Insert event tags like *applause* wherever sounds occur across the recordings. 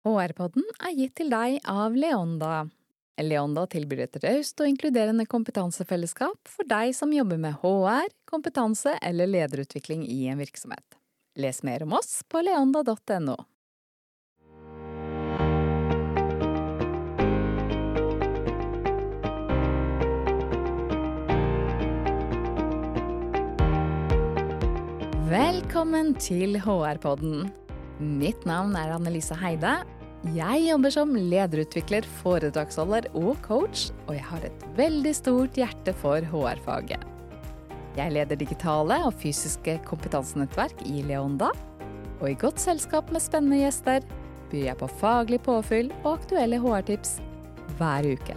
HR-podden er gitt til deg av Leonda. Leonda tilbyr et raust og inkluderende kompetansefellesskap for deg som jobber med HR, kompetanse eller lederutvikling i en virksomhet. Les mer om oss på leonda.no. Velkommen til HR-podden. Mitt navn er Annelise Heide. Jeg jobber som lederutvikler, foredragsholder og coach, og jeg har et veldig stort hjerte for HR-faget. Jeg leder digitale og fysiske kompetansenettverk i Leonda, og i godt selskap med spennende gjester byr jeg på faglig påfyll og aktuelle HR-tips hver uke.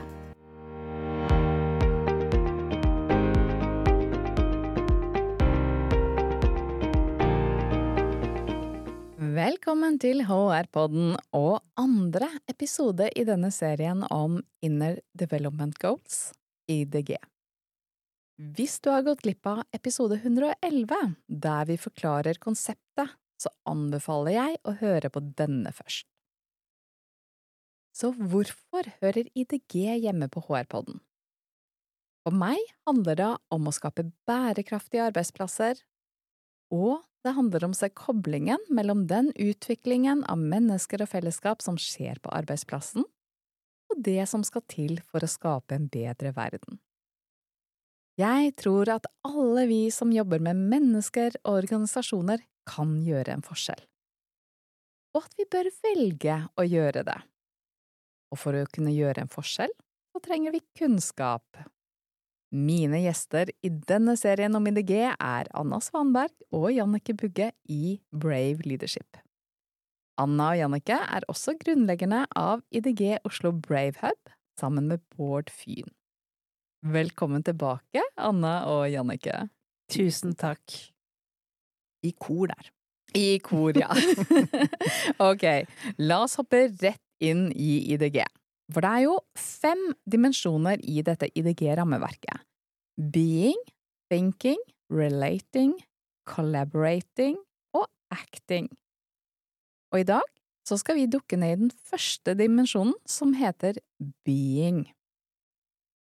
Velkommen til HR-podden og andre episode i denne serien om Inner Development Goals, IDG. Hvis du har gått glipp av episode 111, der vi forklarer konseptet, så anbefaler jeg å høre på denne først. Så hvorfor hører IDG hjemme på HR-podden? For meg handler det om å skape bærekraftige arbeidsplasser, og det handler om å se koblingen mellom den utviklingen av mennesker og fellesskap som skjer på arbeidsplassen, og det som skal til for å skape en bedre verden. Jeg tror at alle vi som jobber med mennesker og organisasjoner, kan gjøre en forskjell. Og at vi bør velge å gjøre det. Og for å kunne gjøre en forskjell, så trenger vi kunnskap, mine gjester i denne serien om IDG er Anna Svanberg og Jannike Bugge i Brave Leadership. Anna og Jannike er også grunnleggerne av IDG Oslo Brave Hub, sammen med Bård Fyn. Velkommen tilbake, Anna og Jannike. Tusen takk. I kor der. I kor, ja. *laughs* ok, la oss hoppe rett inn i IDG. For det er jo fem dimensjoner i dette IDG-rammeverket. Being, thinking, relating, collaborating og acting. Og i dag så skal vi dukke ned i den første dimensjonen, som heter being.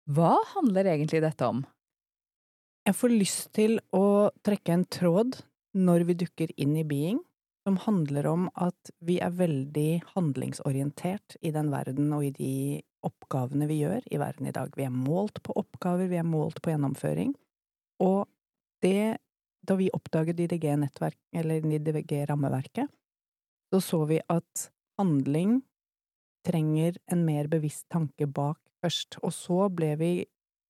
Hva handler egentlig dette om? Jeg får lyst til å trekke en tråd når vi dukker inn i being, som handler om at vi er veldig handlingsorientert i den verden og i de oppgavene vi gjør i verden i dag. Vi er målt på oppgaver, vi er målt på gjennomføring. Og det, da vi oppdaget IDG-nettverk, eller IDG-rammeverket, så så vi at handling trenger en mer bevisst tanke bak først, og så ble vi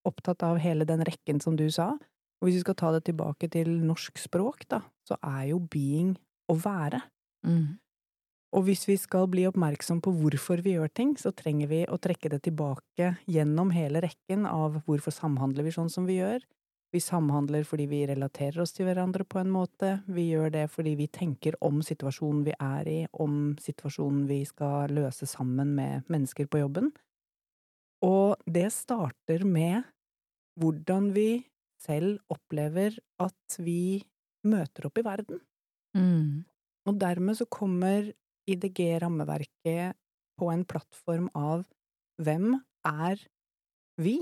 opptatt av hele den rekken som du sa. Og hvis vi skal ta det tilbake til norsk språk, da, så er jo being å være. Mm. Og hvis vi skal bli oppmerksom på hvorfor vi gjør ting, så trenger vi å trekke det tilbake gjennom hele rekken av hvorfor samhandler vi sånn som vi gjør. Vi samhandler fordi vi relaterer oss til hverandre på en måte, vi gjør det fordi vi tenker om situasjonen vi er i, om situasjonen vi skal løse sammen med mennesker på jobben. Og det starter med hvordan vi selv opplever at vi møter opp i verden. Mm. Og dermed så kommer IDG-rammeverket på en plattform av hvem er vi,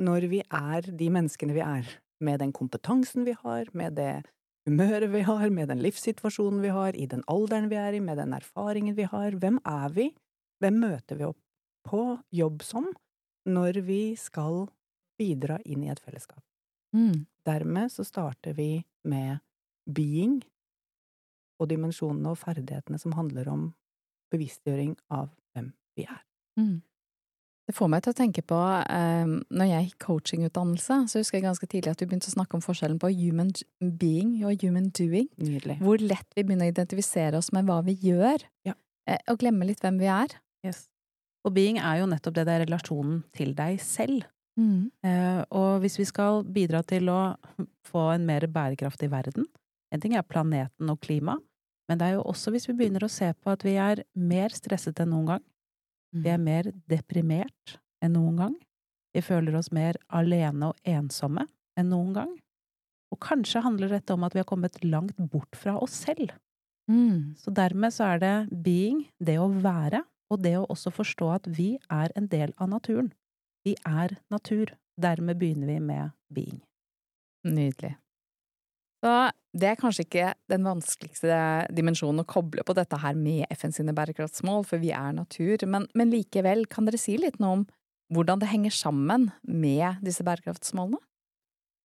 når vi er de menneskene vi er, med den kompetansen vi har, med det humøret vi har, med den livssituasjonen vi har, i den alderen vi er i, med den erfaringen vi har, hvem er vi, hvem møter vi opp på jobb som, når vi skal bidra inn i et fellesskap. Mm. Dermed så starter vi med being, og dimensjonene og ferdighetene som handler om bevisstgjøring av hvem vi er. Mm. Det får meg til å tenke på um, Når jeg gikk coachingutdannelse, så husker jeg ganske tidlig at du begynte å snakke om forskjellen på human being og human doing. Nydelig. Hvor lett vi begynner å identifisere oss med hva vi gjør, ja. uh, og glemme litt hvem vi er. Yes. Og being er jo nettopp det, det er relasjonen til deg selv. Mm. Uh, og hvis vi skal bidra til å få en mer bærekraftig verden, en ting er planeten og klimaet, men det er jo også hvis vi begynner å se på at vi er mer stresset enn noen gang. Vi er mm. mer deprimert enn noen gang. Vi føler oss mer alene og ensomme enn noen gang. Og kanskje handler dette om at vi har kommet langt bort fra oss selv. Mm. Så dermed så er det being, det å være, og det å også forstå at vi er en del av naturen. Vi er natur. Dermed begynner vi med being. Nydelig. Så det er kanskje ikke den vanskeligste dimensjonen å koble på dette her med FN sine bærekraftsmål, for vi er natur, men, men likevel, kan dere si litt noe om hvordan det henger sammen med disse bærekraftsmålene?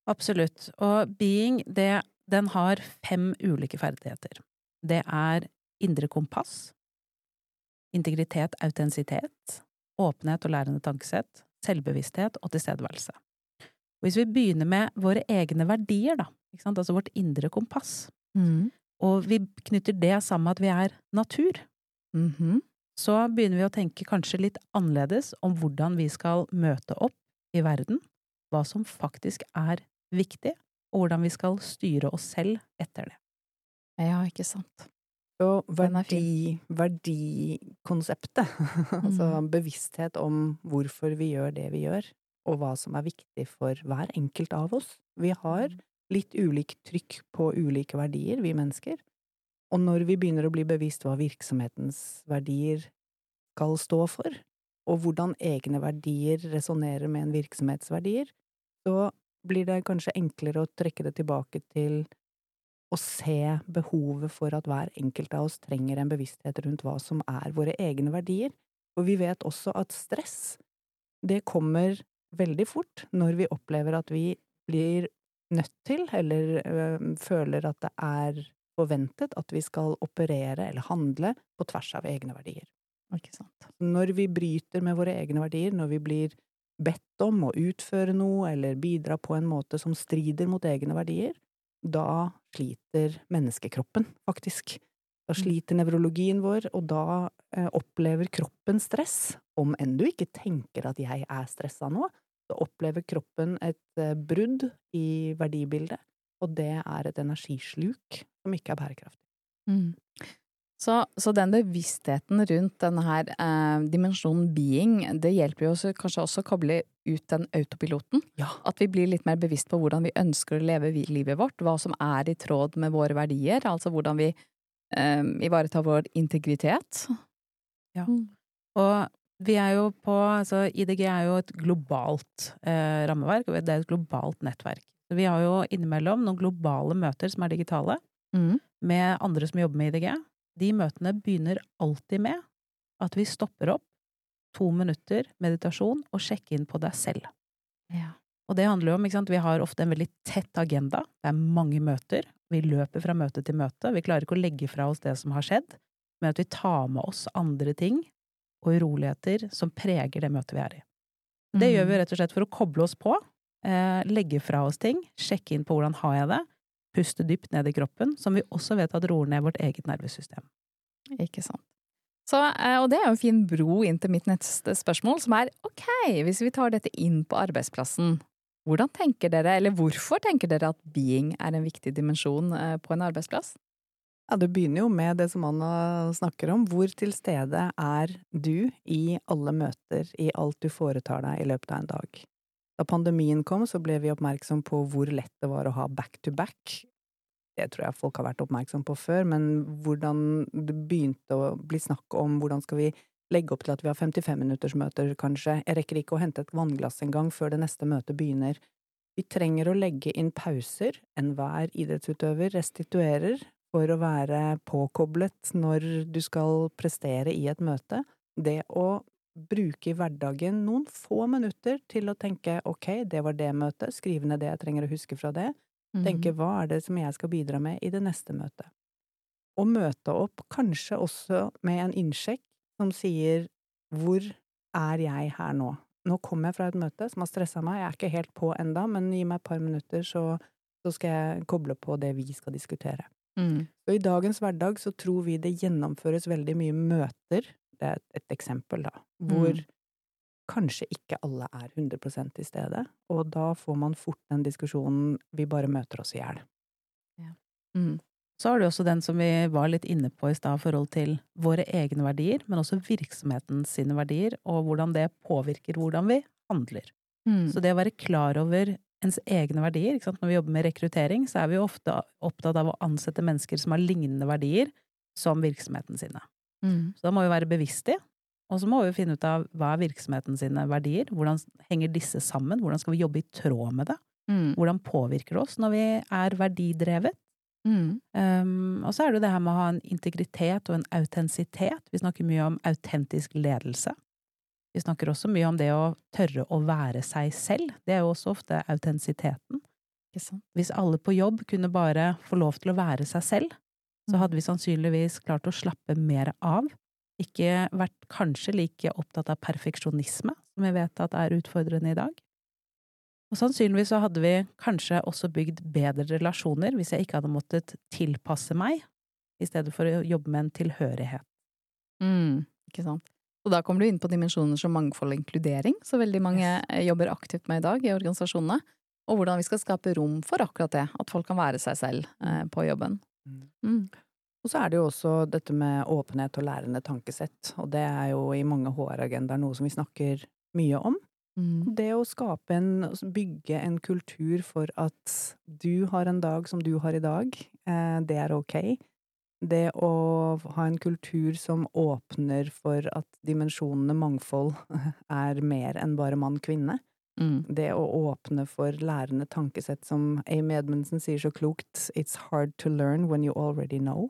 Absolutt. Og being, det, den har fem ulike ferdigheter. Det er indre kompass, integritet, autentisitet, åpenhet og lærende tankesett, selvbevissthet og tilstedeværelse. Hvis vi begynner med våre egne verdier, da, altså vårt indre kompass, mm. og vi knytter det sammen med at vi er natur, mm -hmm. så begynner vi å tenke kanskje litt annerledes om hvordan vi skal møte opp i verden, hva som faktisk er viktig, og hvordan vi skal styre oss selv etter det. Ja, ikke sant. Og verdi, verdikonseptet, *laughs* altså mm. bevissthet om hvorfor vi gjør det vi gjør, og hva som er viktig for hver enkelt av oss. Vi har mm. Litt ulikt trykk på ulike verdier, vi mennesker. Og når vi begynner å bli bevisst hva virksomhetens verdier skal stå for, og hvordan egne verdier resonnerer med en virksomhets verdier, så blir det kanskje enklere å trekke det tilbake til å se behovet for at hver enkelt av oss trenger en bevissthet rundt hva som er våre egne verdier. For vi vet også at stress, det kommer veldig fort når vi opplever at vi blir nødt til, eller øh, føler at det er forventet at vi skal operere eller handle på tvers av egne verdier. Når vi bryter med våre egne verdier, når vi blir bedt om å utføre noe eller bidra på en måte som strider mot egne verdier, da sliter menneskekroppen, faktisk. Da mm. sliter nevrologien vår, og da eh, opplever kroppen stress. Om enn du ikke tenker at jeg er stressa nå, så opplever kroppen et eh, brudd i verdibildet, og det er et energisluk som ikke er bærekraftig. Mm. Så, så, den bevisstheten rundt denne her eh, dimensjonen being, det hjelper jo også, kanskje også å koble ut den autopiloten? Ja. At vi blir litt mer bevisst på hvordan vi ønsker å leve livet vårt, hva som er i tråd med våre verdier, altså hvordan vi eh, ivaretar vår integritet. Ja. Mm. Og vi er jo på Altså, IDG er jo et globalt eh, rammeverk, og det er et globalt nettverk. Vi har jo innimellom noen globale møter som er digitale, mm. med andre som jobber med IDG. De møtene begynner alltid med at vi stopper opp, to minutter meditasjon, og sjekker inn på deg selv. Ja. Og det handler jo om, ikke sant, vi har ofte en veldig tett agenda, det er mange møter, vi løper fra møte til møte, vi klarer ikke å legge fra oss det som har skjedd, men at vi tar med oss andre ting og uroligheter som preger det møtet vi er i. Det gjør vi mm. rett og slett for å koble oss på, eh, legge fra oss ting, sjekke inn på hvordan har jeg det, puste dypt ned i kroppen, som vi også vet at roer ned vårt eget nervesystem. Ikke sant. Så, eh, og det er jo en fin bro inn til mitt neste spørsmål, som er ok, hvis vi tar dette inn på arbeidsplassen, hvordan tenker dere, eller hvorfor tenker dere at being er en viktig dimensjon eh, på en arbeidsplass? Ja, det begynner jo med det som Anna snakker om. Hvor til stede er du i alle møter, i alt du foretar deg i løpet av en dag? Da pandemien kom, så ble vi oppmerksom på hvor lett det var å ha back to back. Det tror jeg folk har vært oppmerksom på før, men hvordan det begynte å bli snakk om hvordan skal vi legge opp til at vi har 55-minuttersmøter, kanskje, jeg rekker ikke å hente et vannglass engang før det neste møtet begynner. Vi trenger å legge inn pauser, enhver idrettsutøver restituerer, for å være påkoblet når du skal prestere i et møte. Det å bruke i hverdagen noen få minutter til å tenke ok, det var det møtet, skrive ned det jeg trenger å huske fra det, tenke mhm. hva er det som jeg skal bidra med i det neste møtet. Og møte opp kanskje også med en innsjekk som sier hvor er jeg her nå? Nå kommer jeg fra et møte som har stressa meg, jeg er ikke helt på enda, men gi meg et par minutter, så, så skal jeg koble på det vi skal diskutere. Mm. Og i dagens hverdag så tror vi det gjennomføres veldig mye møter, det er et, eksempel, da, hvor mm. kanskje ikke alle er 100 til stede, og da får man fort den diskusjonen vi bare møter oss i hjel. Ja. Mm. Så har du også den som vi var litt inne på i stad, i forhold til våre egne verdier, men også virksomhetens sine verdier, og hvordan det påvirker hvordan vi handler. Mm. Så det å være klar over ens egne verdier. Når vi jobber med rekruttering, så er vi jo ofte opptatt av å ansette mennesker som har lignende verdier, som virksomheten sine. Mm. Så da må vi være bevisste, og så må vi finne ut av hva er virksomheten sine verdier, hvordan henger disse sammen, hvordan skal vi jobbe i tråd med det, mm. hvordan påvirker det oss når vi er verdidrevet. Mm. Um, og så er det jo det her med å ha en integritet og en autentisitet. Vi snakker mye om autentisk ledelse. Vi snakker også mye om det å tørre å være seg selv. Det er jo også ofte autentisiteten. Hvis alle på jobb kunne bare få lov til å være seg selv, så mm. hadde vi sannsynligvis klart å slappe mer av. Ikke vært kanskje like opptatt av perfeksjonisme, som vi vet at er utfordrende i dag. Og sannsynligvis så hadde vi kanskje også bygd bedre relasjoner hvis jeg ikke hadde måttet tilpasse meg, i stedet for å jobbe med en tilhørighet. Mm, ikke sant. Og da kommer du inn på dimensjoner som mangfold og inkludering, så veldig mange yes. jobber aktivt med i dag i organisasjonene, og hvordan vi skal skape rom for akkurat det, at folk kan være seg selv eh, på jobben. Mm. mm. Og så er det jo også dette med åpenhet og lærende tankesett, og det er jo i mange HR-agendaer noe som vi snakker mye om. Mm. Det å skape en, altså bygge en kultur for at du har en dag som du har i dag, eh, det er ok. Det å ha en kultur som åpner for at dimensjonene mangfold *laughs* er mer enn bare mann-kvinne. Mm. Det å åpne for lærende tankesett som Amy Edmundsen sier så klokt, it's hard to learn when you already know.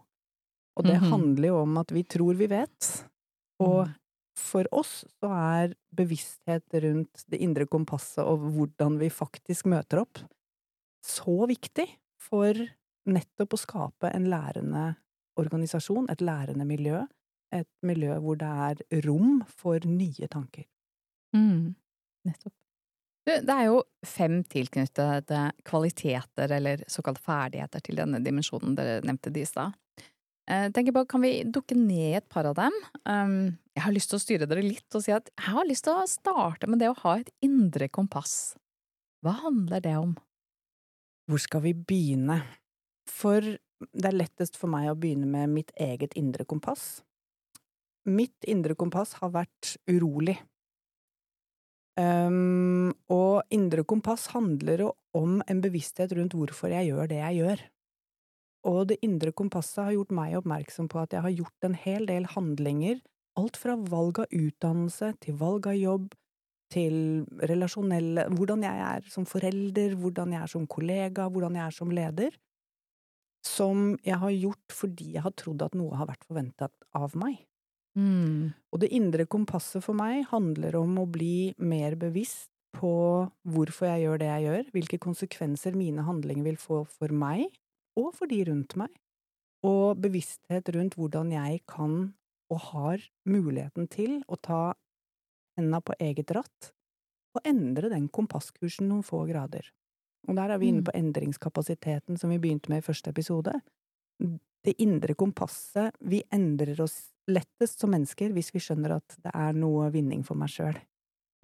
Og det mm -hmm. handler jo om at vi tror vi vet. Og mm. for oss så er bevissthet rundt det indre kompasset og hvordan vi faktisk møter opp, så viktig for nettopp å skape en lærende organisasjon, et lærende miljø. Et miljø hvor det er rom for nye tanker. Mm. Nettopp. Det er jo fem tilknyttede kvaliteter, eller såkalt ferdigheter, til denne dimensjonen dere nevnte de i stad. Eh, tenker på, Kan vi dukke ned i et par av dem? Um, jeg har lyst til å styre dere litt og si at jeg har lyst til å starte med det å ha et indre kompass. Hva handler det om? Hvor skal vi begynne? For det er lettest for meg å begynne med mitt eget indre kompass. Mitt indre kompass har vært urolig. Um, og indre kompass handler jo om en bevissthet rundt hvorfor jeg gjør det jeg gjør. Og det indre kompasset har gjort meg oppmerksom på at jeg har gjort en hel del handlinger, alt fra valg av utdannelse til valg av jobb, til relasjonelle… hvordan jeg er som forelder, hvordan jeg er som kollega, hvordan jeg er som leder, som jeg har gjort fordi jeg har trodd at noe har vært forventet av meg. Mm. Og det indre kompasset for meg handler om å bli mer bevisst på hvorfor jeg gjør det jeg gjør, hvilke konsekvenser mine handlinger vil få for meg, og for de rundt meg, og bevissthet rundt hvordan jeg kan og har muligheten til å ta henda på eget ratt og endre den kompasskursen noen få grader. Og der er vi inne mm. på endringskapasiteten som vi begynte med i første episode. Det indre kompasset Vi endrer oss lettest som mennesker hvis vi skjønner at det er noe vinning for meg sjøl.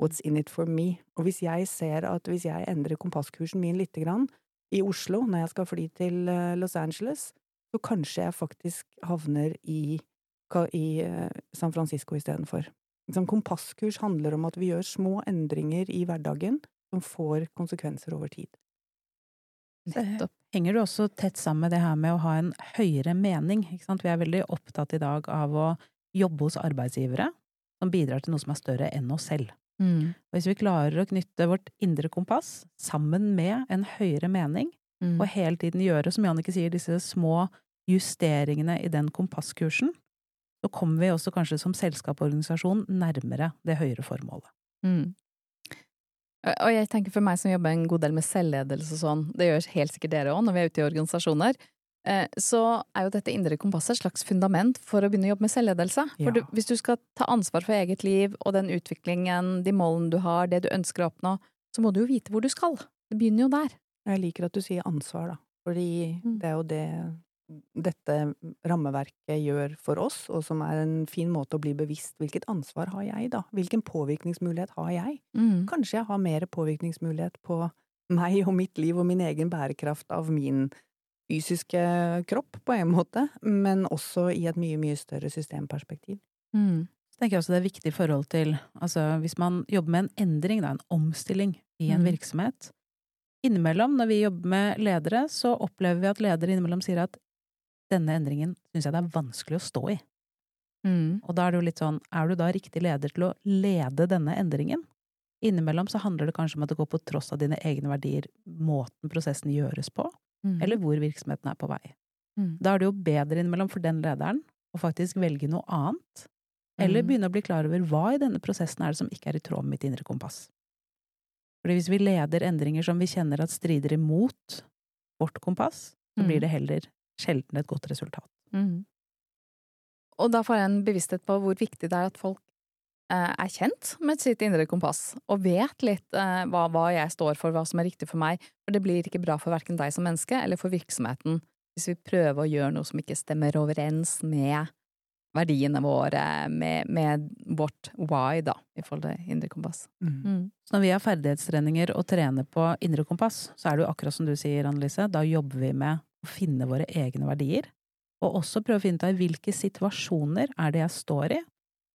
What's in it for me? Og hvis jeg ser at hvis jeg endrer kompasskursen min lite grann, i Oslo når jeg skal fly til eh, Los Angeles, så kanskje jeg faktisk havner i, i eh, San Francisco istedenfor. Liksom, kompasskurs handler om at vi gjør små endringer i hverdagen som får konsekvenser over tid. Nettopp. Henger det også tett sammen med det her med å ha en høyere mening? Ikke sant? Vi er veldig opptatt i dag av å jobbe hos arbeidsgivere som bidrar til noe som er større enn oss selv. Mm. Hvis vi klarer å knytte vårt indre kompass sammen med en høyere mening, mm. og hele tiden gjøre, som Jannicke sier, disse små justeringene i den kompasskursen, så kommer vi også kanskje som selskap og organisasjon nærmere det høyere formålet. Mm. Og jeg tenker for meg som jobber en god del med selvledelse og sånn, det gjør helt sikkert dere òg når vi er ute i organisasjoner, Eh, så er jo dette indre kompasset et slags fundament for å begynne å jobbe med selvledelse. For ja. du, hvis du skal ta ansvar for eget liv og den utviklingen, de målene du har, det du ønsker å oppnå, så må du jo vite hvor du skal. Det begynner jo der. Jeg liker at du sier ansvar, da. Fordi mm. det er jo det dette rammeverket gjør for oss, og som er en fin måte å bli bevisst hvilket ansvar har jeg, da? Hvilken påvirkningsmulighet har jeg? Mm. Kanskje jeg har mer påvirkningsmulighet på meg og mitt liv og min egen bærekraft av min fysiske kropp, på en måte, men også i et mye, mye større systemperspektiv. Mm. Så tenker jeg også det er viktig i forhold til altså hvis man jobber med en endring, da, en omstilling i en mm. virksomhet Innimellom, når vi jobber med ledere, så opplever vi at ledere innimellom sier at denne endringen syns jeg det er vanskelig å stå i. Mm. Og da er det jo litt sånn, er du da riktig leder til å lede denne endringen? Innimellom så handler det kanskje om at det går på tross av dine egne verdier, måten prosessen gjøres på, Mm. eller hvor virksomheten er på vei. Mm. Da er det jo bedre innimellom for den lederen å faktisk velge noe annet, eller Mm. begynne å bli klar over hva i denne prosessen er det som ikke er i tråd med mitt indre kompass. Fordi hvis vi leder endringer som vi kjenner at strider imot vårt kompass, så Mm. blir det heller sjelden et godt resultat. Mm. Og da får jeg en bevissthet på hvor viktig det er at folk eh, er kjent med sitt indre kompass, og vet litt eh, hva, hva jeg står for, hva som er riktig for meg, for det blir ikke bra for hverken deg som menneske eller for virksomheten hvis vi prøver å gjøre noe som ikke stemmer overens med verdiene våre, med, med vårt why, da, i forhold til indre kompass. Mm. Mm. Så når vi har ferdighetstreninger og trener på indre kompass, så er det jo akkurat som du sier, Annelise, da jobber vi med finne våre egne verdier, og også prøve å finne ut av hvilke situasjoner er det jeg står i,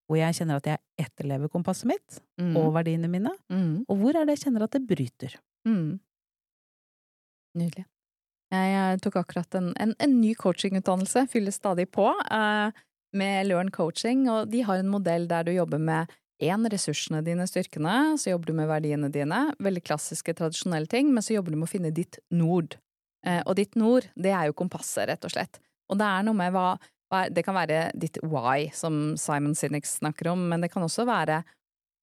hvor jeg kjenner at jeg etterlever kompasset mitt Mm. og verdiene mine, Mm. og hvor er det jeg kjenner at det bryter. Mm. Nydelig. Jeg, tok akkurat en, en, en ny coachingutdannelse, fyller stadig på, eh, med Learn Coaching, og de har en modell der du jobber med én, ressursene dine, styrkene, så jobber du med verdiene dine, veldig klassiske, tradisjonelle ting, men så jobber du med å finne ditt nord. Eh, og ditt nord, det er jo kompasset, rett og slett. Og det er noe med hva, Det kan være ditt why, som Simon Sinek snakker om, men det kan også være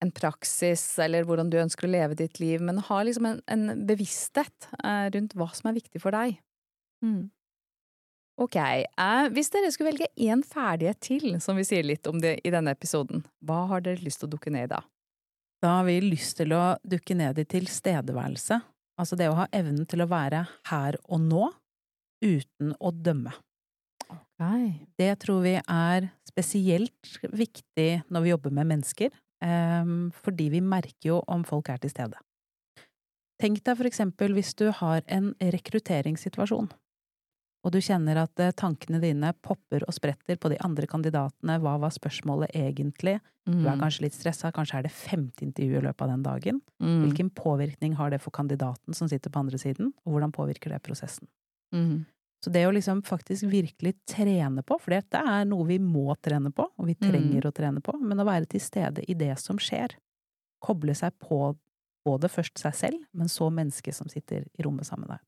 en praksis, eller hvordan du ønsker å leve ditt liv, men ha liksom en, en bevissthet eh, rundt hva som er viktig for deg. Mm. Ok, eh, hvis dere skulle velge én ferdighet til, som vi sier litt om det i denne episoden, hva har dere lyst til å dukke ned i da? Da har vi lyst til å dukke ned i tilstedeværelse, altså det å ha evnen til å være her og nå, uten å dømme. Det tror vi er spesielt viktig når vi jobber med mennesker, fordi vi merker jo om folk er til stede. Tenk deg for eksempel hvis du har en rekrutteringssituasjon, og du kjenner at eh, tankene dine popper og spretter på de andre kandidatene, hva var spørsmålet egentlig, du Mm. er kanskje litt stressa, kanskje er det femte intervju i løpet av den dagen, Mm. hvilken påvirkning har det for kandidaten som sitter på andre siden, og hvordan påvirker det prosessen? Mm. Så det å liksom faktisk virkelig trene på, for dette er noe vi må trene på, og vi trenger å trene på, men å være til stede i det som skjer. Koble seg på både først seg selv, men så mennesket som sitter i rommet sammen med deg.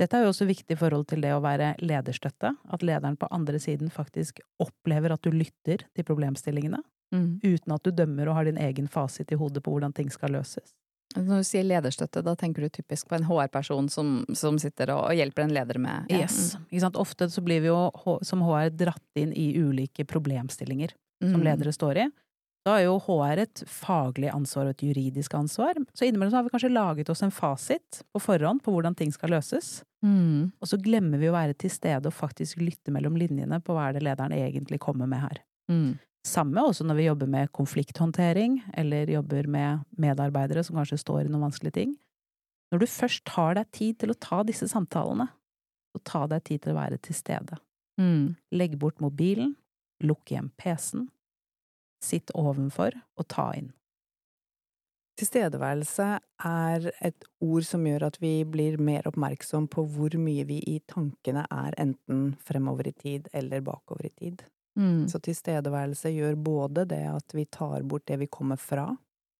Mm. Dette er jo også viktig i forhold til det å være lederstøtte, at lederen på andre siden faktisk opplever at du lytter til problemstillingene, Mm. uten at du dømmer og har din egen fasit i hodet på hvordan ting skal løses. Når du sier lederstøtte, da tenker du typisk på en HR-person som, som sitter og, og hjelper en leder med ja. Yes. Sant? Ofte så blir vi jo som HR dratt inn i ulike problemstillinger Mm. som ledere står i. Da er jo HR et faglig ansvar og et juridisk ansvar, så innimellom så har vi kanskje laget oss en fasit på forhånd på hvordan ting skal løses, Mm. og så glemmer vi å være til stede og faktisk lytte mellom linjene på hva er det lederen egentlig kommer med her. Mm. Samme også når vi jobber med konflikthåndtering, eller jobber med medarbeidere som kanskje står i noen vanskelige ting. Når du først tar deg tid til å ta disse samtalene, så ta deg tid til å være til stede. Mm. Legg bort mobilen, lukk igjen PC-en, sitt ovenfor og ta inn. Tilstedeværelse er et ord som gjør at vi blir mer oppmerksom på hvor mye vi i tankene er enten fremover i tid eller bakover i tid. Mm. Så tilstedeværelse gjør både det at vi tar bort det vi kommer fra,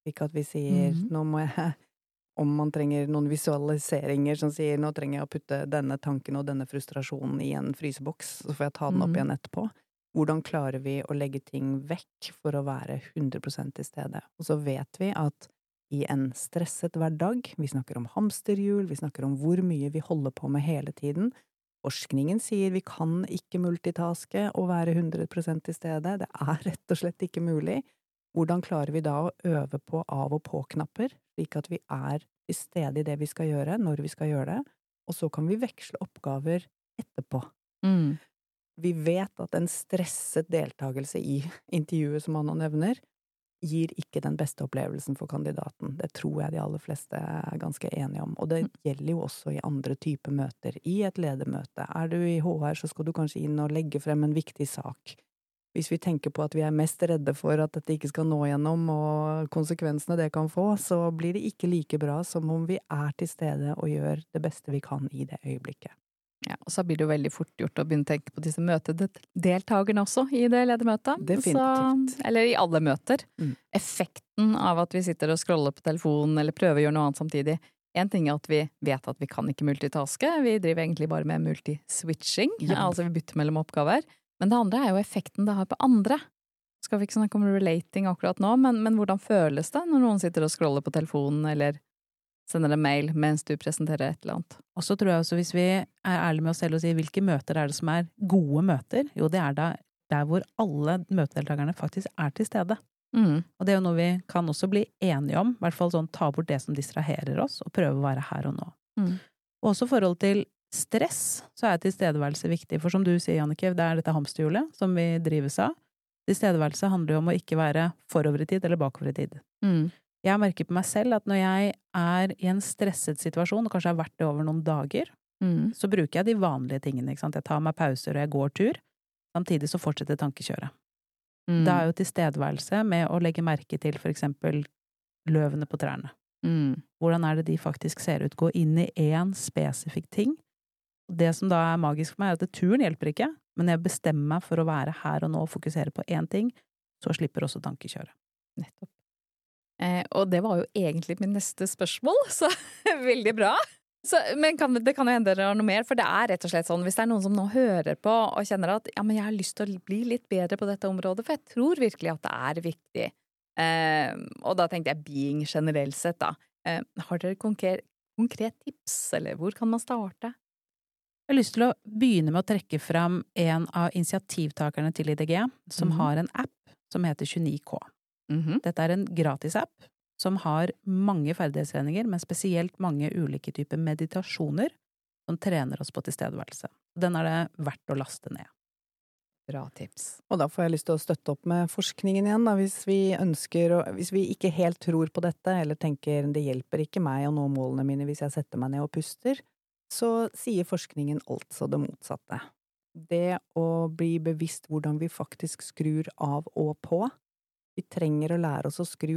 ikke at vi sier mm. nå må jeg *laughs* om man trenger noen visualiseringer som sier nå trenger jeg å putte denne tanken og denne frustrasjonen i en fryseboks, så får jeg ta den opp Mhm. igjen etterpå. Hvordan klarer vi å legge ting vekk for å være 100% til stede? Og så vet vi at i en stresset hverdag, vi snakker om hamsterhjul, vi snakker om hvor mye vi holder på med hele tiden, forskningen sier vi kan ikke multitaske og være 100% til stede, det er *laughs* rett og slett ikke mulig. Hvordan klarer vi da å øve på av- og på-knapper, slik at vi er til stede i det vi skal gjøre, når vi skal gjøre det, og så kan vi veksle oppgaver etterpå. Mm. Vi vet at en stresset deltakelse i intervjuet som Anna nevner, gir ikke den beste opplevelsen for kandidaten. Det tror jeg de aller fleste er ganske enige om. Og det gjelder jo også i andre typer møter. I et ledermøte. Er du i HR, så skal du kanskje inn og legge frem en viktig sak. Hvis vi tenker på at vi er mest redde for at dette ikke skal nå gjennom, og konsekvensene det kan få, så blir det ikke like bra som om vi er til stede og gjør det beste vi kan i det øyeblikket. Ja, og så blir det jo veldig fort gjort å begynne å tenke på disse møtedeltakerne også i det ledermøtet. Definitivt. Så, eller i alle møter. Mm. Effekten av at vi sitter og scroller på telefonen eller prøver å gjøre noe annet samtidig. En ting er at vi vet at vi kan ikke multitaske, vi driver egentlig bare med multiswitching, ja. altså vi bytter mellom oppgaver. Men det andre er jo effekten det har på andre. Skal vi ikke snakke om relating akkurat nå, men, men hvordan føles det når noen sitter og scroller på telefonen eller sender en mail mens du presenterer et eller annet. Og så tror jeg også, hvis vi er ærlige med oss selv og sier hvilke møter er det som er gode møter, jo, det er da der hvor alle møtedeltakerne faktisk er til stede. Mm. Og det er jo noe vi kan også bli enige om, i hvert fall sånn ta bort det som distraherer oss, og prøve å være her og nå. Mm. Og også forhold til stress, så er tilstedeværelse viktig, for som du sier, Jannike, det er dette hamsterhjulet som vi drives av. Tilstedeværelse handler jo om å ikke være forover i tid eller bakover i tid. Mm. Jeg merker på meg selv at når jeg er i en stresset situasjon, og kanskje har vært det over noen dager, mm. så bruker jeg de vanlige tingene. ikke sant? Jeg tar meg pauser og jeg går tur. Samtidig så fortsetter tankekjøret. Mm. Da er jo tilstedeværelse med å legge merke til for eksempel løvene på trærne. Mm. Hvordan er det de faktisk ser ut? Gå inn i én spesifikk ting. Det som da er magisk for meg, er at turen hjelper ikke, men jeg bestemmer meg for å være her og nå og fokusere på én ting, så slipper også tankekjøret. Nettopp. Eh, og det var jo egentlig min neste spørsmål, *laughs* så veldig bra. Så, men kan, det kan jo hende dere har noe mer, for det er rett og slett sånn hvis det er noen som nå hører på og kjenner at ja, men jeg har lyst til å bli litt bedre på dette området, for jeg tror virkelig at det er viktig. Eh, og da tenkte jeg being generelt sett, da. Eh, har dere konkret, konkret tips, eller hvor kan man starte? Jeg har lyst til å begynne med å trekke fram en av initiativtakerne til IDG, som mm -hmm. har en app som heter 29K. Mm -hmm. Dette er en gratisapp som har mange ferdighetstreninger, men spesielt mange ulike typer meditasjoner som trener oss på tilstedeværelse. Den er det verdt å laste ned. Bra tips. Og da får jeg lyst til å støtte opp med forskningen igjen, da, hvis vi ønsker Hvis vi ikke helt tror på dette, eller tenker det hjelper ikke meg å nå målene mine hvis jeg setter meg ned og puster, så sier forskningen altså det motsatte. Det å bli bevisst hvordan vi faktisk skrur av og på, vi trenger å lære oss å skru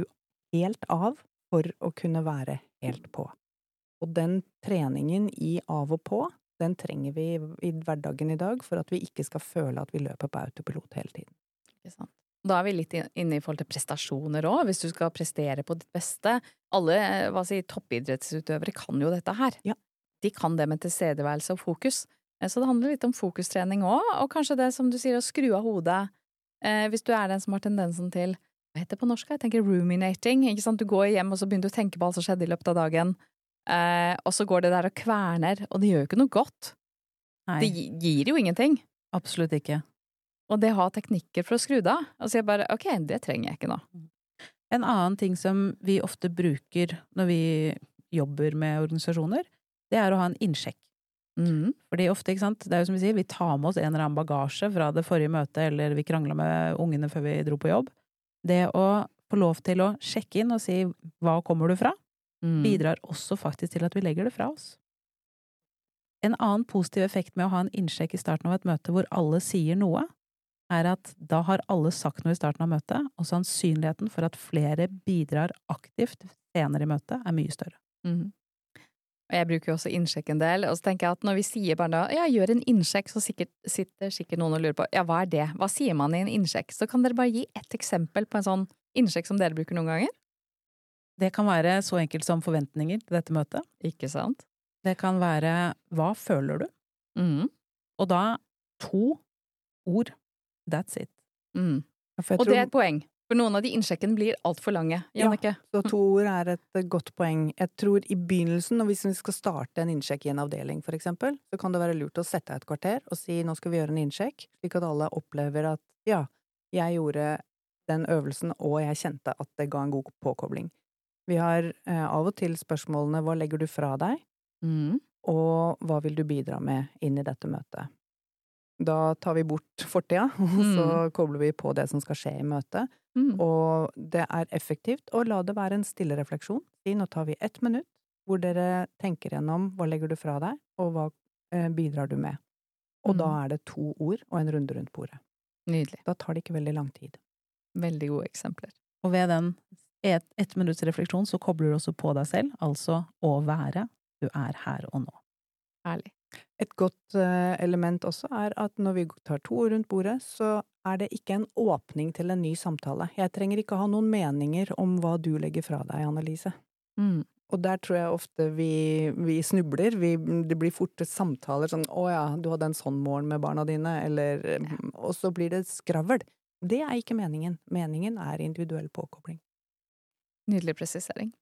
helt av for å kunne være helt på. Og den treningen i av og på, den trenger vi i hverdagen i dag for at vi ikke skal føle at vi løper på autopilot hele tiden. Ikke sant. Da er vi litt inne i forhold til prestasjoner òg, hvis du skal prestere på ditt beste. Alle hva si, toppidrettsutøvere kan jo dette her. Ja. De kan det med tilstedeværelse og fokus. Eh, så det handler litt om fokustrening òg, og kanskje det som du sier, å skru av hodet eh, hvis du er den som har tendensen til hva heter det på norsk? Jeg tenker ruminating. ikke sant? Du går hjem og så begynner du å tenke på alt som skjedde i løpet av dagen, eh, og så går det der og kverner, og det gjør jo ikke noe godt. Nei. Det gir jo ingenting. Absolutt ikke. Og det å ha teknikker for å skru det av. Og så jeg bare ok, det trenger jeg ikke nå. En annen ting som vi ofte bruker når vi jobber med organisasjoner, det er å ha en innsjekk. Mm. Fordi ofte, ikke sant, det er jo som vi sier, vi tar med oss en eller annen bagasje fra det forrige møtet, eller vi krangla med ungene før vi dro på jobb. Det å få lov til å sjekke inn og si hva kommer du fra, mm. bidrar også faktisk til at vi legger det fra oss. En annen positiv effekt med å ha en innsjekk i starten av et møte hvor alle sier noe, er at da har alle sagt noe i starten av møtet, og sannsynligheten for at flere bidrar aktivt senere i møtet, er mye større. Mm. Og jeg bruker jo også innsjekk en del, og så tenker jeg at når vi sier bare da ja, gjør en innsjekk, så sikkert, sitter sikkert noen og lurer på ja, hva er det, hva sier man i en innsjekk? Så kan dere bare gi ett eksempel på en sånn innsjekk som dere bruker noen ganger? Det kan være så enkelt som forventninger til dette møtet. Ikke sant? Det kan være hva føler du? Mm. Og da to ord. That's it. Mm. Og det er et poeng. For noen av de innsjekkene blir altfor lange. Jannicke? Ja, så to ord er et godt poeng. Jeg tror i begynnelsen, og hvis vi skal starte en innsjekk i en avdeling, for eksempel, så kan det være lurt å sette av et kvarter og si nå skal vi gjøre en innsjekk, slik at alle opplever at ja, jeg gjorde den øvelsen, og jeg kjente at det ga en god påkobling. Vi har eh, av og til spørsmålene hva legger du fra deg, mm. og hva vil du bidra med inn i dette møtet? Da tar vi bort fortida, *laughs* og så mm. kobler vi på det som skal skje i møtet. Mm. Og det er effektivt å la det være en stille refleksjon. Si nå tar vi ett minutt hvor dere tenker gjennom hva legger du fra deg, og hva eh, bidrar du med. Og mm. da er det to ord og en runde rundt bordet. Nydelig. Da tar det ikke veldig lang tid. Veldig gode eksempler. Og ved den ett et minutts refleksjon så kobler du også på deg selv, altså å være. Du er her og nå. Herlig. Et godt eh, element også er at når vi tar to ord rundt bordet, så er det ikke en åpning til en ny samtale. Jeg trenger ikke ha noen meninger om hva du legger fra deg, Annelise. Mm. Og der tror jeg ofte vi, vi snubler. Vi, det blir fort samtaler sånn 'Å ja, du hadde en sånn morgen med barna dine', eller ja. Og så blir det skravl. Det er ikke meningen. Meningen er individuell påkobling. Nydelig presisering.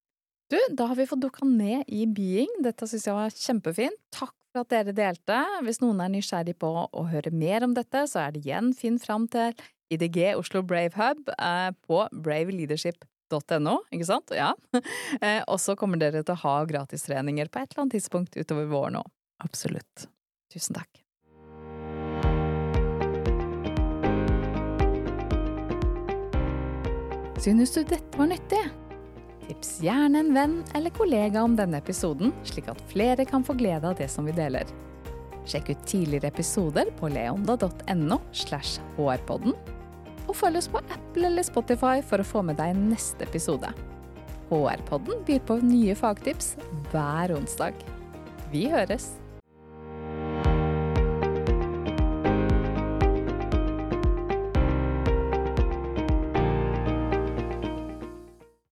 Du, da har vi fått dukka ned i Being. Dette syns jeg var kjempefint. Takk for at dere delte. Hvis noen er nysgjerrig på å høre mer om dette, så er det igjen finn fram til IDG Oslo Brave Hub eh, på braveleadership.no, ikke sant? Ja. *laughs* Eh, og så kommer dere til å ha gratistreninger på et eller annet tidspunkt utover våren òg. Absolutt. Tusen takk. Synes du dette var nyttig? Tips gjerne en venn eller kollega om denne episoden, slik at flere kan få glede av det som vi deler. Sjekk ut tidligere episoder på leonda.no slash hrpodden, og følg oss på Apple eller Spotify for å få med deg neste episode. HR-podden byr på nye fagtips hver onsdag. Vi høres!